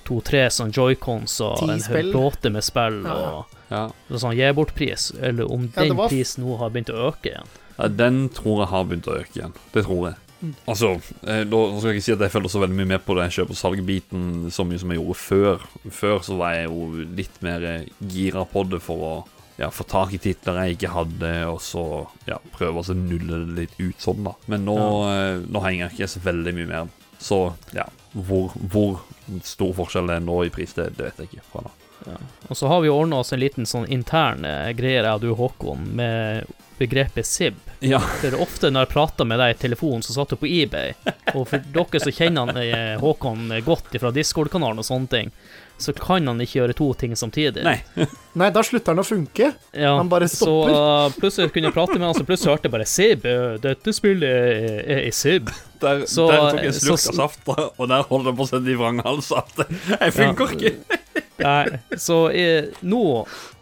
to-tre sånn joycons og en låte med spill Ja. og Ja. sånn gi bort-pris. Eller om Ja, den var prisen nå har begynt å øke igjen. Ja, den tror jeg har begynt å øke igjen. Det tror jeg. Mm. Altså, eh, nå skal jeg ikke si at jeg følger så veldig mye med på det kjøp- og salgbiten så mye som jeg gjorde før. Før så var jeg jo litt mer eh, gira på det for å ja, få tak i titler jeg ikke hadde, og så ja, prøve å nulle det litt ut sånn, da. Men nå, eh, nå henger jeg ikke så veldig mye mer. Så ja, hvor, hvor stor forskjell det er nå i pris, det, det vet jeg ikke. fra nå. Og så har vi ordna oss en liten sånn intern eh, greie, jeg og du, Håkon, med begrepet SIB. Ja. For ofte når jeg prater med deg i telefonen, så satt du på eBay. Og for dere som kjenner han, eh, Håkon godt fra Discord-kanalen og sånne ting, så kan han ikke gjøre to ting samtidig. Nei. Nei, da slutter han å funke. Ja, Han bare Så stopper. uh, plutselig kunne jeg prate med han, så plutselig hørte jeg bare SIB. uh, Dette spillet er, er i SIB. Der, Så- der tok jeg en så- slurk av saft, og der holdt jeg på å sende i vranghals at jeg funker ikke. Nei, så jeg, nå,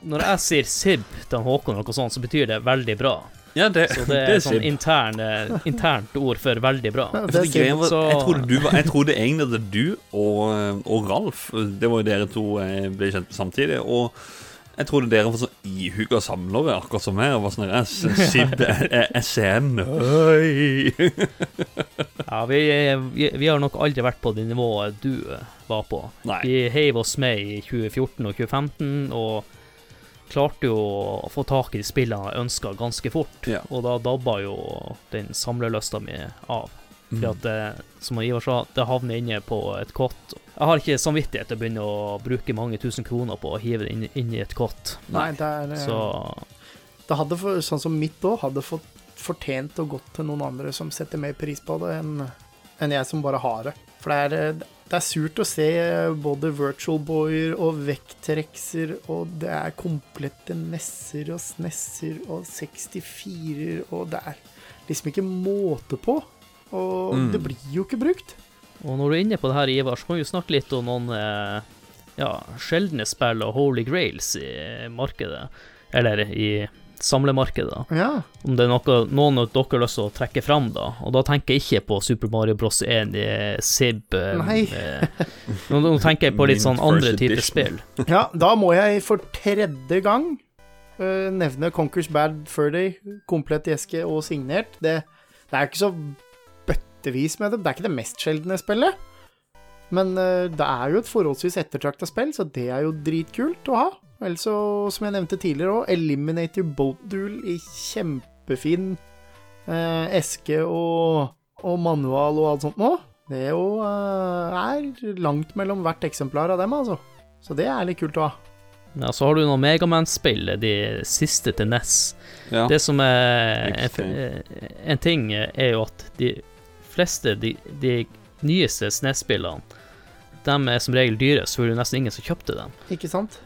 når jeg sier SIB til han Håkon, eller noe sånt, så betyr det veldig bra. Ja, det, Så det er, sånn intern, eh, internt ord for veldig bra. Ja, det det var, jeg, trodde du jeg trodde egentlig at du og, og Ralf Det var jo dere to jeg ble kjent med samtidig. Og jeg trodde dere var sånn ihuga samlere, akkurat som meg. Og var sånn jeg, Sib, jeg, jeg, jeg ser den. Oi. Ja, vi, vi, vi har nok aldri vært på det nivået du eh, var på. Nei. Vi heiv oss med i 2014 og 2015, og klarte jo å få tak i de spillene jeg ønska ganske fort. Ja. Og da dabba jo den samlelysta mi av. For at det, som Ivar sa, det havner inne på et kott. Jeg har ikke samvittighet til å begynne å bruke mange tusen kroner på å hive det inn, inn i et kott. Nei, det er eh, Så Det hadde, for, sånn som mitt òg, hadde fått fortjent å gått til noen andre som setter mer pris på det, enn enn jeg som bare har det. For det er, eh, det er surt å se både virtual boyer og vekttrekser, og det er komplette nesser og snesser og 64-er, og det er liksom ikke måte på. Og Mm. det blir jo ikke brukt. Og når du er inne på det her, Ivar, så kan vi jo snakke litt om noen eh, ja, sjeldne spill og holy grails i markedet. Eller i samlemarkedet. Ja. Om det er noe, noen av dere har lyst til å trekke fram, da. Og da tenker jeg ikke på Super Mario Bros. 1 i Sib. eh, Nei. eh, nå, nå tenker jeg på litt sånn andre typer spill. ja, da må jeg for tredje gang uh, nevne Conquers Bad Furday, komplett i eske og signert. Det, det er ikke så bøttevis med det. Det er ikke det mest sjeldne spillet. Men eh, det er jo et forholdsvis ettertrakta spill, så det er jo dritkult å ha. Ellers så, som jeg nevnte tidligere òg, Eliminator Boat Duel i kjempefin eh, eske og, og manual og alt sånt nå. Det er jo eh, er langt mellom hvert eksemplar av dem, altså. Så det er litt kult å ha. Ja, så har du noen Megaman-spill, de siste til NES. Ja. Det som er en, en ting, er jo at de fleste, de, de nyeste SNES-spillene, de er som regel dyre, så var det nesten ingen som kjøpte dem. Ikke sant?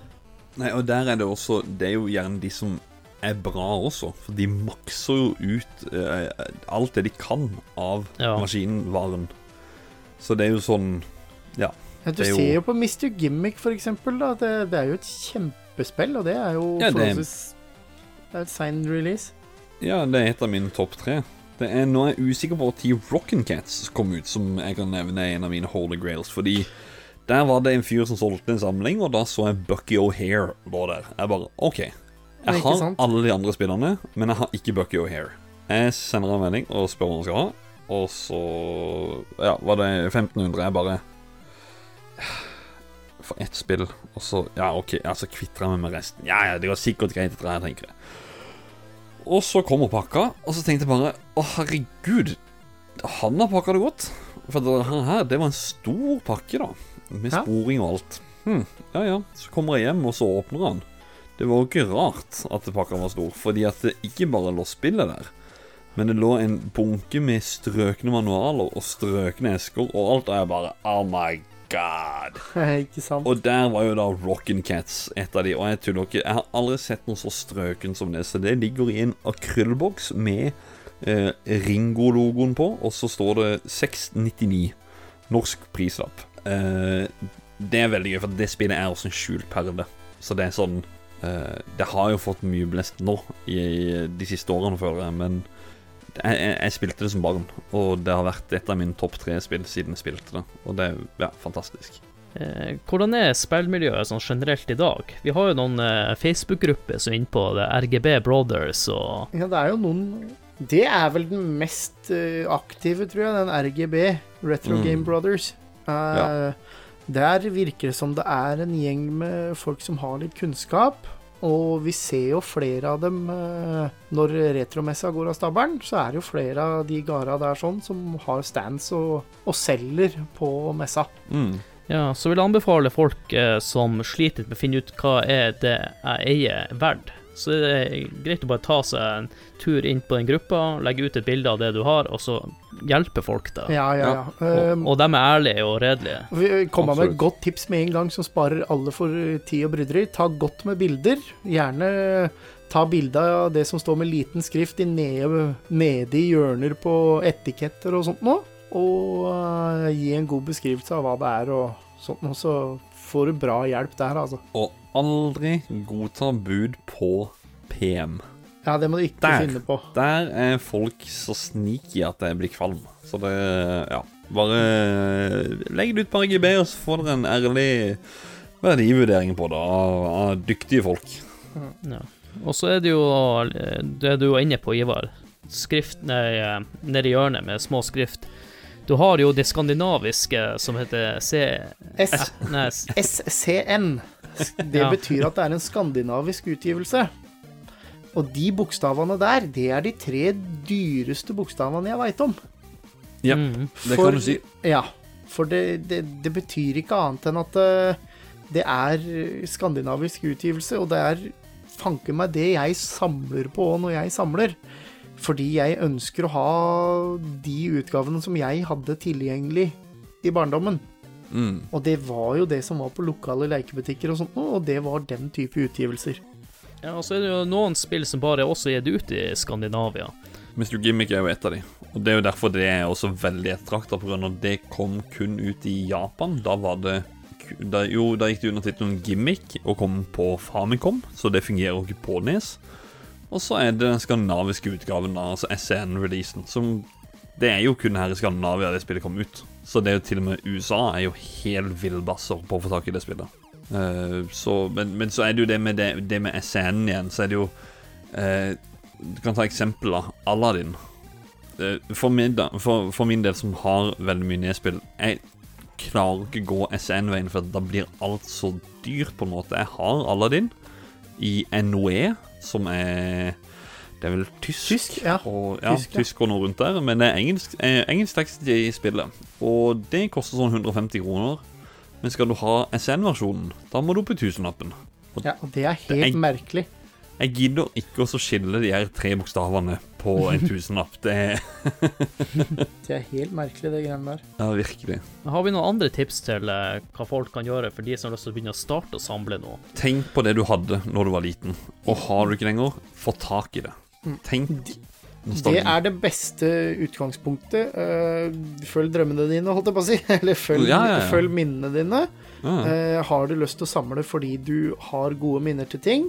Nei, og der er det også Det er jo gjerne de som er bra også, for de makser jo ut eh, alt det de kan av Ja. maskinvaren. Så det er jo sånn Ja, du er jo- ser jo på Mr. Gimmick, for eksempel. Da. Det, det er jo et kjempespill, og det er jo Ja, det- forholdsvis Det er et sign release. Ja, det er et av mine topp tre. Det er, nå er jeg usikker på når Rockin' Cats kom ut, som jeg kan nevne er en av mine holy grails. Fordi der var det en fyr som solgte en samling, og da så jeg Bucky O'Hare lå der. Jeg bare OK. Jeg har alle de andre spillerne, men jeg har ikke Bucky O'Hare. Jeg sender en melding og spør hva han skal ha, og så Ja, var det 1500? Jeg bare For ett spill, og så Ja, OK, ja, så kvitter jeg meg med resten. Ja, ja, det går sikkert greit, etter det her, tenker jeg. Og så kommer pakka, og så tenkte jeg bare Å, herregud, han har pakka det godt. For det her, det var en stor pakke, da. Med sporing og alt. Hm, ja ja. Så kommer jeg hjem, og så åpner han. Det var jo ikke rart at pakka var stor, fordi at det ikke bare lå spillet der. Men det lå en bunke med strøkne manualer og strøkne esker og alt, og jeg bare Oh my god. ikke sant? Og der var jo da Rockin' Cats et av de, og jeg tuller ikke. Jeg har aldri sett noe så strøken som det. Så det ligger i en akryllboks med eh, Ringo-logoen på, og så står det 699. Norsk prislapp. Eh, det er veldig gøy, for det spillet er også en skjult perle. Så det er sånn eh, Det har jo fått mye blest nå i de siste årene, føler jeg, men jeg, jeg, spilte det som barn, og det har vært et av mine topp tre spill siden jeg spilte det. Og det er ja, fantastisk. Eh, hvordan er spillmiljøet sånn generelt i dag? Vi har jo noen eh, Facebook-grupper som er inne på det, RGB Brothers og Ja, det er jo noen Det er vel den mest uh, aktive, tror jeg, den RGB, Retro Mm. Game Brothers. Uh, Ja. Der virker det som det er en gjeng med folk som har litt kunnskap. Og vi ser jo flere av dem eh, når retromessa går av stabelen. Så er det jo flere av de gara der sånn som har stands og, og selger på messa. Mm. Ja, så vil jeg anbefale folk eh, som sliter med å finne ut hva er det jeg eier verdt. Så det er greit å bare ta seg en tur inn på den gruppa, legge ut et bilde av det du har, og så hjelpe folk da. Ja, ja, ja. Og, Um, og de er ærlige og redelige. Vi kommer med et godt tips med en gang som sparer alle for eh, tid og bryderi. Ta godt med bilder. Gjerne ta bilde av det som står med liten skrift i nede, nede i hjørner på etiketter og sånt noe. Og uh, gi en god beskrivelse av hva det er og sånt noe, så får du bra hjelp der, altså. Og aldri godta bud på PM. Ja, det må du ikke Der. finne på. Der er folk så sneaky at jeg blir kvalm. Så det Ja. Bare legg det ut på RGB, og så får dere en ærlig verdivurdering på det av, av dyktige folk. Ja. Og så er det jo eh, det du var inne på, Ivar. Skrift eh, nede i hjørnet med små skrift. Du har jo det skandinaviske som heter C... S Nei, s- SCN. Det betyr at det er en skandinavisk utgivelse. Og de bokstavene der, det er de tre dyreste bokstavene jeg veit om. Ja, Mm. Det kan du si. Ja, for det, det, det betyr ikke annet enn at eh, det er skandinavisk utgivelse, og det er fanken meg det jeg samler på når jeg samler. Fordi jeg ønsker å ha de utgavene som jeg hadde tilgjengelig i barndommen. Mm. Og det var jo det som var på lokale lekebutikker og sånt, og det var den type utgivelser. Ja, og så er det jo noen spill som bare også er gitt ut i Skandinavia. Mr. Gimmick er jo et av de. Og det er jo derfor det er også veldig ettertrakta, pga. det kom kun ut i Japan. Da var det da, Jo, da gikk det under tittelen Gimmick og kom på Famicom, så det fungerer jo ikke på Nes. Og så er det den skandinaviske utgaven, da, altså SN-releasen, som Det er jo kun her i Skandinavia det spillet kom ut. Så det er jo til og med USA er jo helt villbasser på å få tak i det spillet. Uh, så, men, men så er det jo det med, det, det med SCN igjen, så er det jo uh, Du kan ta eksempel, da. Aladdin. Uh, For min, da, for, for min del, som har veldig mye nedspill Jeg klarer ikke gå SN-veien, for da blir alt så dyrt, på en måte. Jeg har Aladdin i NOE, som er Det er vel tysk? Tysk, ja. Og, ja, Tysk, ja. tysk og noe rundt der. Men det er engelsk, eh, engelsk tekst i spillet. Og det koster sånn 150 kroner. Men skal du ha SN-versjonen, da må du opp i tusenlappen. Ja, og det er Det jeg, helt merkelig. Jeg gidder ikke å skille de her tre bokstavene på en tusenlapp. Det er Det er helt merkelig, det greiene der. ja, virkelig. Har vi noen andre tips til eh, hva folk kan gjøre for de som har lyst til å begynne å starte å samle nå? Tenk på det du hadde når du var liten, og har du ikke lenger, få tak i det. Tenk Mm. Det er det beste utgangspunktet. Eh, følg drømmene dine, holdt jeg på å si. Eller følg, Ja, ja, ja. følg minnene dine. Eh, har du lyst til å samle fordi du har gode minner til ting?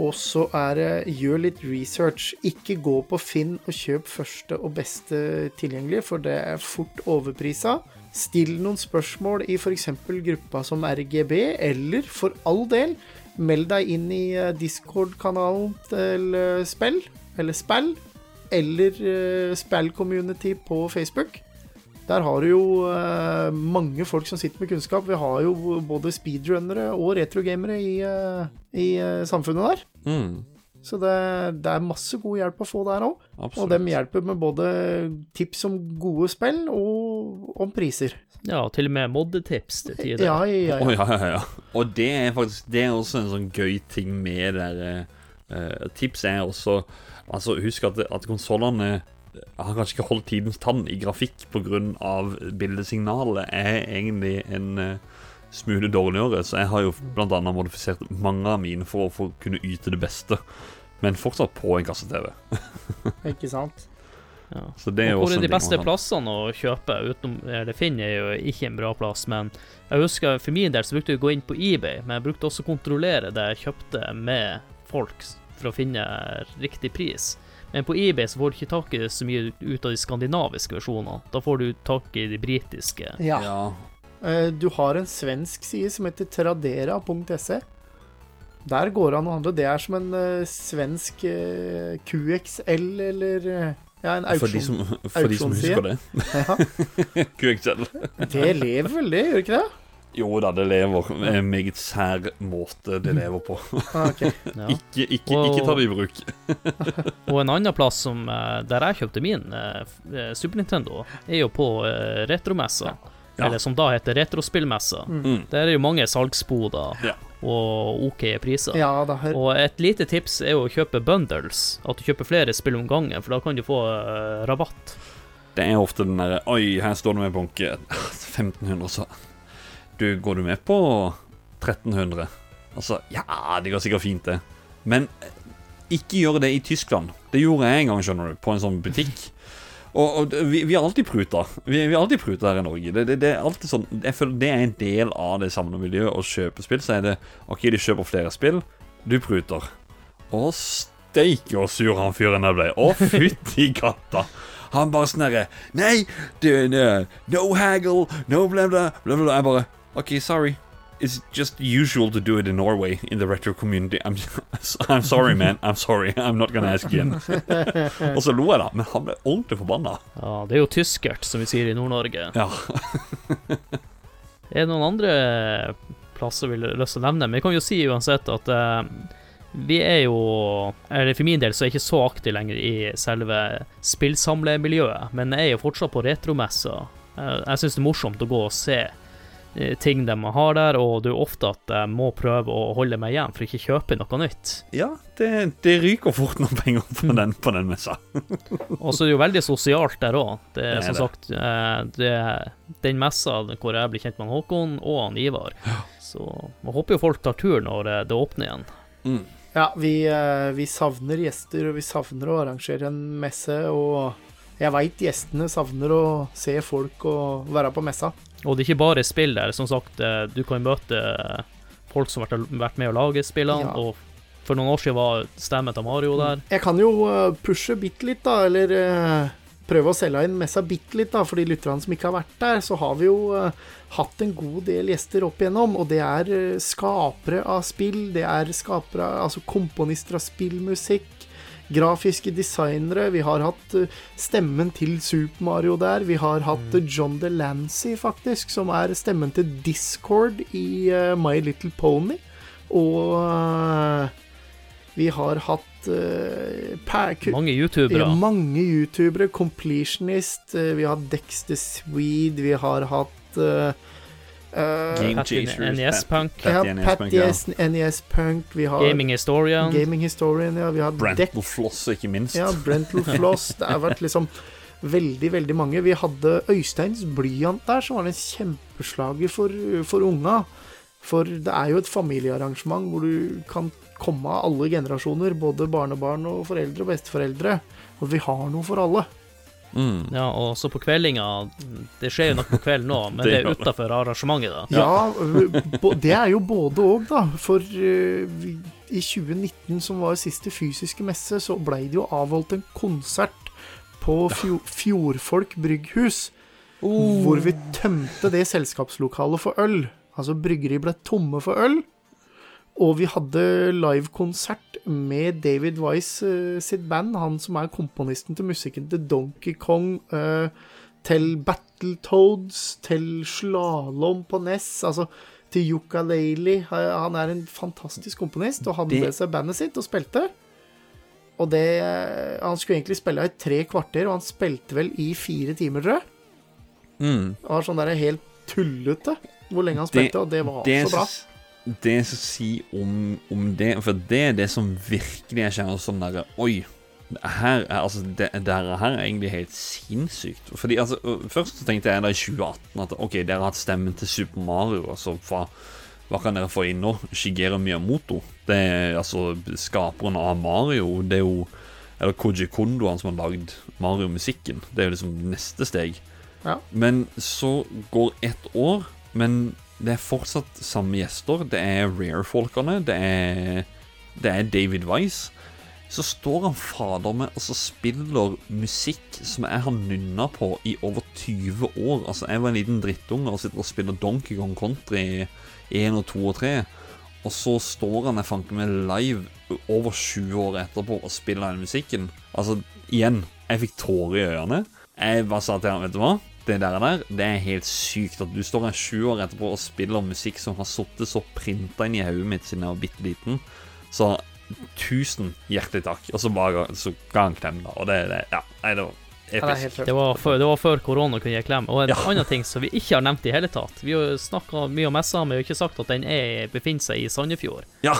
Og så er det gjør litt research. Ikke gå på Finn og kjøp første og beste tilgjengelige, for det er fort overprisa. Still noen spørsmål i f.eks. gruppa som RGB, eller for all del, meld deg inn i eh, Discord-kanalen til Spill, eller Spill, eller uh, Spill-community på Facebook. Der har du jo eh, mange folk som sitter med kunnskap. Vi har jo både speedrunnere og retrogamere i, eh, i eh, samfunnet der. Mm, Så det, det er masse god hjelp å få der òg. Og de dem hjelper med både tips om gode spill og om priser. Ja, til og med moddetips til tider. Ja, ja, ja. Oh, ja, ja, ja. Og det er faktisk Det er også en sånn gøy ting med det der eh, Tips er også Altså, husk at, at konsollene har kanskje ikke holdt tidens tann i grafikk pga. bildesignalet er egentlig en uh, smule dårligere, så jeg har jo annet modifisert mange av mine for å få kunne yte det beste, men fortsatt på en kasse-TV. Ikke sant? Ja. Så det er jo hvor også er en de beste plassene å kjøpe? Utenom, eller Finn er jo ikke en bra plass, men jeg husker for min del så brukte jeg å gå inn på eBay, men jeg brukte også å kontrollere det jeg kjøpte med folk for å finne riktig pris. Men på eBay så får du ikke tak i så mye ut av de skandinaviske versjonene. Da får du tak i de britiske. Ja. Ja. Eh, Du har en svensk side som heter tradera.se. Der går det an å handle. Det er som en eh, svensk eh, QXL eller ja, en For de som, for de som husker det. Ja, QXL. det lever vel, det, gjør ikke det? Jo da, det lever. En meget sær måte det lever på. Okay. Ja. Ikke, ikke, ikke ta det i bruk. Og en annen plass som, eh, der jeg kjøpte min eh, eh, Super Nintendo, er jo på eh, retromessa. Ja. Eller som da heter retrospillmessa. Mm. Der er jo mange salgsboder Ja. og OK priser. Ja da. Her. Og et lite tips er jo å kjøpe bundles. At du kjøper flere spill om gangen, for da kan du få eh, rabatt. Det er ofte den derre Oi, her står det med bunke 1500, så Du, går du med på 1300? Altså, ja, det går sikkert fint, det. Men eh, ikke gjør det i Tyskland. Det gjorde jeg en gang, skjønner du, på en sånn butikk. Og, og vi, vi har alltid pruta. Vi, vi har alltid pruta her i Norge. Det, det, det er alltid sånn Jeg føler det er en del av det samme miljøet å kjøpe spill. Så er det OK, de kjøper flere spill, du pruter. Å, steike og sur han fyren der ble. Å, fytti katta. Han bare sånn herre Nei, det, det, no haggle, no bla, bla, bla, bla. Jeg bare OK, sorry. It's just usual to do it in Norway, in the retro community. I'm, I'm sorry, man. I'm sorry. I'm not gonna ask again. og så lo jeg, da. Men han ble ordentlig forbanna. Ja, det er jo tyskert, som vi sier i Nord-Norge. Ja. Er det noen andre plasser vi har lyst til å nevne? Men jeg kan jo si uansett at uh, Vi er jo Eller for min del så er jeg ikke så aktiv lenger i selve spillsamlemiljøet, men jeg er jo fortsatt på retromesser. Eh, Jeg syns det er morsomt å gå og se ting de har der, og det er ofte at jeg må prøve å holde meg igjen for å ikke kjøpe noe nytt. Ja, det, det ryker fort noen penger på den, på den messa. Og så er det jo veldig sosialt der òg. Det er som det. sagt eh, det er den messa hvor jeg blir kjent med Håkon og han Ivar. Så jeg håper jo folk tar tur når eh, det åpner igjen. Mm. Ja, vi, eh, vi savner gjester, og vi savner å arrangere en messe. Og jeg veit gjestene savner å se folk og være på messa. Og det er ikke bare spill der. Som sagt, eh, du kan møte folk som har vært- med å lage spillene. Ja. Og for noen år siden var stemmen til Mario der. Jeg kan jo eh, pushe bitte litt, da, eller eh, prøve å selge inn messa bitte litt, da, for de lytterne som ikke har vært der. Så har vi jo eh, hatt en god del gjester opp igjennom, og det er eh, skapere av spill. Det er skapere, altså komponister av spillmusikk. Grafiske designere. Vi har hatt eh, stemmen til Super Mario der. Vi har hatt eh, John Delancey, faktisk, som er stemmen til Discord i eh, My Little Pony. Og vi har hatt uh, Mange youtubere. mange youtubere. Completionist. Uh, vi har Dexter Swede. Vi har hatt eh, eh, NES Punk. Patty ja, NES Punk, Patty ja. NES Punk. Vi har Gaming Historian. Gaming Historian. Ja, vi har. Brental Floss, ikke minst. Ja, Brental Floss. Det har vært liksom veldig, veldig mange. Vi hadde Øysteins blyant der, som var en kjempeslager for, for unga. For det er jo et familiearrangement hvor du kan komme av alle generasjoner, både barnebarn og foreldre og besteforeldre. Og vi har noe for alle. Mm. Ja, og så på kveldinga Det skjer jo noe på kvelden nå, men Det det er utafor arrangementet, da. Ja, det er jo både og, da. For eh, i 2019, som var siste fysiske messe, så blei det jo avholdt en konsert på Fjo Fjordfolk brygghus. Hvor vi tømte det selskapslokalet for øl. Altså bryggeriet ble tomme for øl. Og vi hadde livekonsert med David Wise uh, sitt band, han som er komponisten til musikken til Donkey Kong, uh, til Battletoads, til Slalåm på Ness, altså til Yukalele. Han er en fantastisk komponist, og hadde Det- med seg bandet sitt og spilte. Og det Han skulle egentlig spille i tre kvarter, og han spilte vel i fire timer, tror jeg. Mm. Det var sånn der helt tullete hvor lenge han Det- spilte, og det var det så bra. Som- Det jeg skal si om, om det For det er det som virkelig jeg kjenner sånn derre Oi. Her er, altså, det, det her er egentlig helt sinnssykt. Fordi altså, Først så tenkte jeg da i 2018 at OK, dere har hatt stemmen til Super Mario. Altså, hva, hva kan dere få inn nå? Shigeru Miyamoto. Det er altså skaperen av Mario. Det er jo Eller Koji Kondo, han som har lagd Mario-musikken. Det er jo liksom neste steg. Ja. Men så går ett år, men det er fortsatt samme gjester. Det er Rare-folkene, det det er David Wise. Så står han fader meg og så spiller musikk som jeg har nynna på i over 20 år. Altså, jeg var en liten drittunge og sitter og spiller Donkey Kong Country 1 og 2 og 3. Og så står han jeg fanker meg live over 20 år etterpå og spiller den musikken. Altså, igjen, jeg fikk tårer i øynene. Jeg bare sa til han, vet du hva? Det der, der, det er helt sykt at du står her sju år etterpå og spiller musikk som har sittet så printa inn i hodet mitt siden jeg var bitte liten. Så tusen hjertelig takk. Og så bare så ga han klem, da. Og det, det Ja, nei, det var episk. Det var, før, det var før korona kunne gi klem. Og en Ja. annen ting som vi ikke har nevnt i hele tatt Vi har snakka mye om messa, men vi har ikke sagt at den er, befinner seg i Sandefjord. Ja,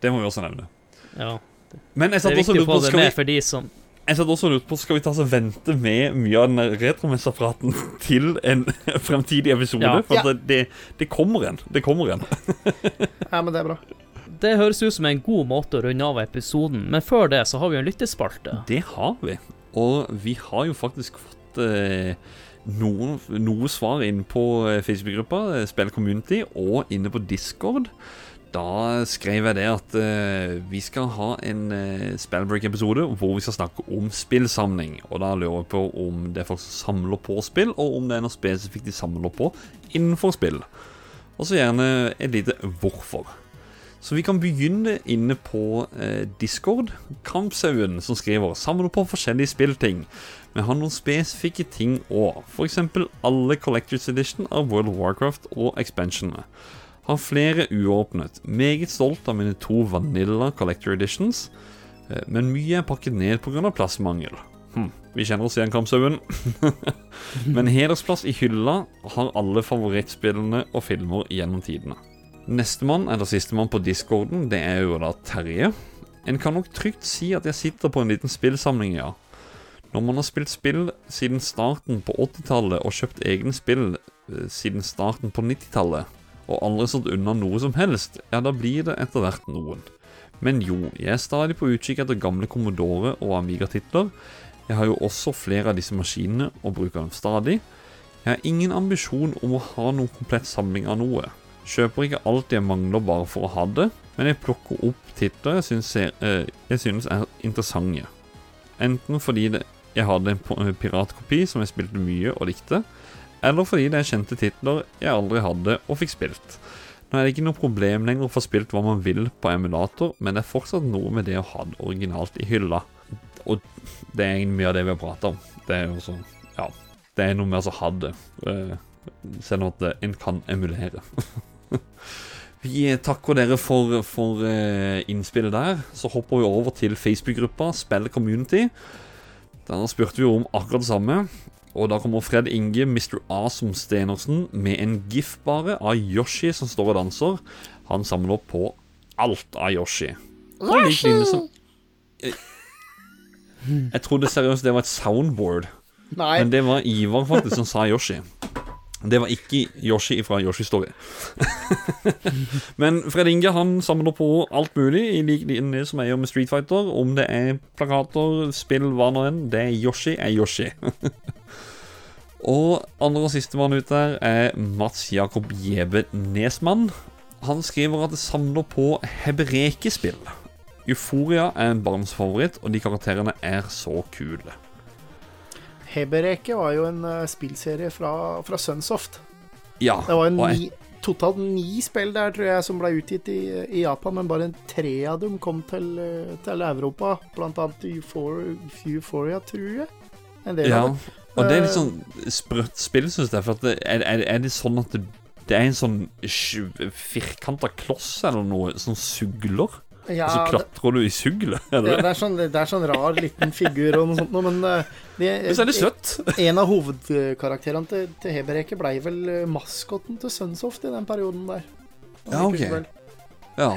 det må vi også nevne. Ja, Men jeg satt også og lurte lurt på skal vi, for de som Jeg satt også lurt på Skal vi ta oss og vente med mye av den retromessapraten til en fremtidig episode? Ja. For ja. det, det, det kommer en. Det kommer en. Ja, men det er bra. Det høres ut som en god måte å runde av episoden, men før det så har vi en lyttespalte. Det har vi. Og vi har jo faktisk fått eh, noen, noe svar inn på eh, Facebook-gruppa, eh, Spill Community, og inne på Discord. Da skrev jeg det at uh, vi skal ha en uh, Spellbreak-episode hvor vi skal snakke om spillsamling. Og da lurer jeg på om det er folk som samler på spill, og om det er noe spesifikt de samler på innenfor spill. Og så gjerne et lite hvorfor. Så vi kan begynne inne på eh, Discord. Kampsauen som skriver samler på forskjellige spillting. Men har noen spesifikke ting òg. F.eks. alle Collectors Edition av World of Warcraft og expansionene. Har flere uåpnet. Meget stolt av mine to Vanilla Collector Editions, eh, men mye er pakket ned pga. plassmangel. Hm, vi kjenner oss igjen, Kamshaugen. men hedersplass i hylla har alle favorittspillene og filmer gjennom tidene. Nestemann, eller sistemann på discorden, det er jo da Terje. En kan nok trygt si at jeg sitter på en liten spillsamling, ja. Når man har spilt spill siden starten på 80-tallet og kjøpt egne spill eh, siden starten på 90-tallet, og aldri stått unna noe som helst, ja, da blir det etter hvert noen. Men jo, jeg er stadig på utkikk etter gamle Commodore og Amiga-titler. Jeg har jo også flere av disse maskinene og bruker dem stadig. Jeg har ingen ambisjon om å ha noen komplett samling av noe. Kjøper ikke alt jeg mangler bare for å ha det, men jeg plukker opp titler jeg synes, er, eh, jeg synes er interessante. Enten fordi det, jeg hadde en piratkopi som jeg spilte mye og likte, eller fordi det er kjente titler jeg aldri hadde og fikk spilt. Nå er det ikke noe problem lenger å få spilt hva man vil på emulator, men det er fortsatt noe med det å ha det originalt i hylla. Og det er egentlig mye av det vi har prata om. Det er jo sånn Ja. Det er noe med å ha det, eh, selv om at en kan emulere. Vi takker dere for, for eh, innspillet der. Så hopper vi over til Facebook-gruppa Spill Community. Der spurte vi om akkurat det samme. Og da kommer Fred Inge, Mr. Awesome Stenersen, med en gif bare av Yoshi som står og danser. Han samler opp på alt av Yoshi. Jeg, jeg trodde seriøst det var et soundboard. Nei, Men det var Ivar faktisk som sa Yoshi. Det var ikke Yoshi fra Yoshi Story. Men Fred Inge han samler på alt mulig, i lik linje som jeg gjør med Street Fighter. Om det er plakater, spill, hva nå enn. Det er Yoshi er Yoshi. Og andre og sistemann ut der er Mats Jakob Jebe Nesmann. Han skriver at det samler på heberekespill. Euforia er en barns favoritt, og de karakterene er så kule. Hebereke var jo en eh, spillserie fra, fra Sunsoft. Ja, Det var en ni, totalt ni spill der, tror jeg, som ble utgitt i, i Japan, men bare en tre av dem kom til, eh, til Europa. Blant annet Euphoria, Euphoria, tror jeg. En del Ja, av det. og det er litt Eh, sånn sprøtt spill, syns jeg. For det, er, er det sånn at det, det er en sånn firkanta kloss eller noe som sugler? Ja, og så klatrer du i suglet? Er ja, det det? det, er sånn, det er sånn rar liten figur og noe sånt noe, men eh, det, er det søtt. En av hovedkarakterene til, til Hebereke blei vel eh, maskoten til Sunsoft i den perioden der. Ja, ok. Ja.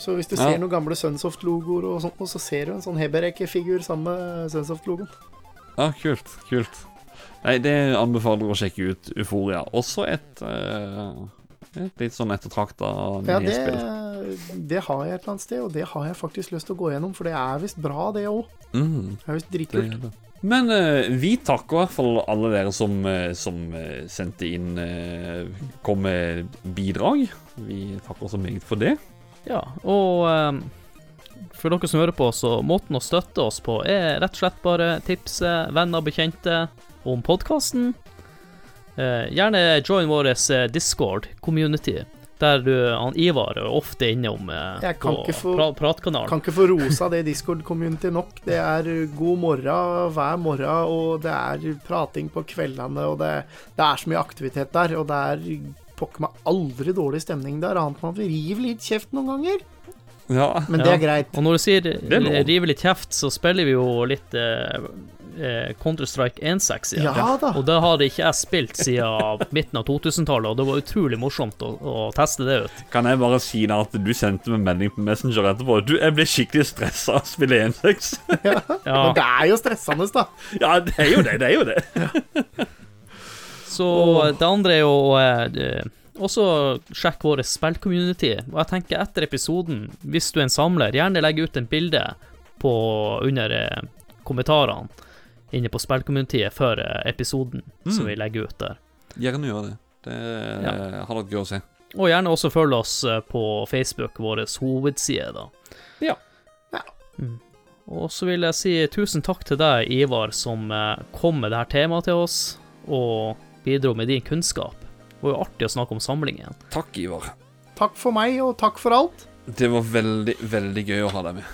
Så hvis du Ja. ser noen gamle Sunsoft-logoer og sånt, så ser du en sånn Hebereke-figur sammen med Sunsoft-logoen. ja, kult. Kult. Nei, det anbefaler å sjekke ut Euforia. Også et, eh, et litt sånn ettertrakta Ja, det, har jeg et eller annet sted, og det har jeg faktisk lyst til å gå gjennom, for det er visst bra, det òg. Mm. Det er visst Det dritkult. er det. Men uh, vi takker i hvert fall alle dere som, eh, som eh, sendte inn uh, Kom med bidrag. Vi takker så meget for det. Ja, og um for dere som hører på, så måten å støtte oss på er rett og slett bare tipse venner og bekjente om podkasten. gjerne join vår Discord-community, der du, han Ivar er ofte innom eh, Jeg kan på få- pra pratkanalen. Kan ikke få rosa det Discord-community nok. Det er god morgen hver morgen, og det er prating på kveldene, og det, det er så mye aktivitet der. Og det er pokker meg aldri dårlig stemning der, annet enn at vi river litt kjeft noen ganger. Ja. Men det er greit. Og når du sier river rive litt kjeft, så spiller vi jo litt eh, eh, Counter-Strike 1.6 igjen. Ja da. Og det har ikke jeg spilt siden midten av 2000-tallet, og det var utrolig morsomt å, å teste det ut. Kan jeg bare si da at du sendte meg melding på Messenger etterpå? Du, jeg ble skikkelig stressa av å spille 1-6. Ja, Men det er jo stressende, da. ja, det er jo det. Det er jo det. Så det andre er jo eh, også sjekk vår spillcommunity. Og jeg tenker etter episoden, hvis du er en samler, gjerne legg ut en bilde på under eh, kommentarene inne på spillcommunityet før episoden episoden som Mm. vi legger ut der. Gjerne gjør det. Det Ja. har vært gøy å se. Og gjerne også følg oss eh, på Facebook, vår hovedside, da. Ja. Ja. Mm. Og så vil jeg si tusen takk til deg, Ivar, som eh, kom med dette temaet til oss, og bidro med din kunnskap. Det var jo artig å snakke om samlingen. Takk, Ivar. Takk for meg, og takk for alt. Det var veldig, veldig gøy å ha deg med.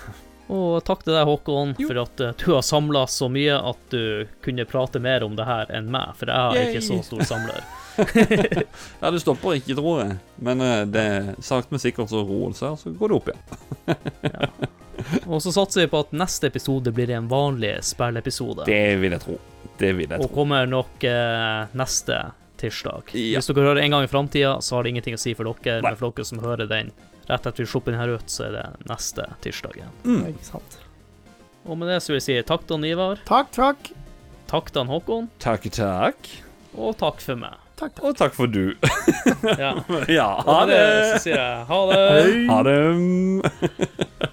Og takk til deg, Håkon, for at eh, du har samla så mye at du kunne prate mer om det her enn meg, for jeg er ikke så stor samler. Ja, det stopper ikke, tror jeg. Men eh, det er sakte, men sikkert så roer det seg, så går det opp igjen. Og så satser vi på at neste episode blir en vanlig spilleepisode. Det vil jeg tro. Det vil jeg tro. Og kommer nok eh, neste tirsdag. Ja. Hvis dere hører en gang i framtida, så har det ingenting å si for dere. Nei. Men for dere som hører den rett etter vi slipper denne ut, så er det neste tirsdag igjen. Mm. Ikke sant. Og med det så vil jeg si takk til Ivar, Takk, takk. takk til Håkon, Takk, takk. og takk for meg. Takk, takk. Og takk for du. Ja. Ja, ha det. det så sier jeg ha det. Hei. Ha det.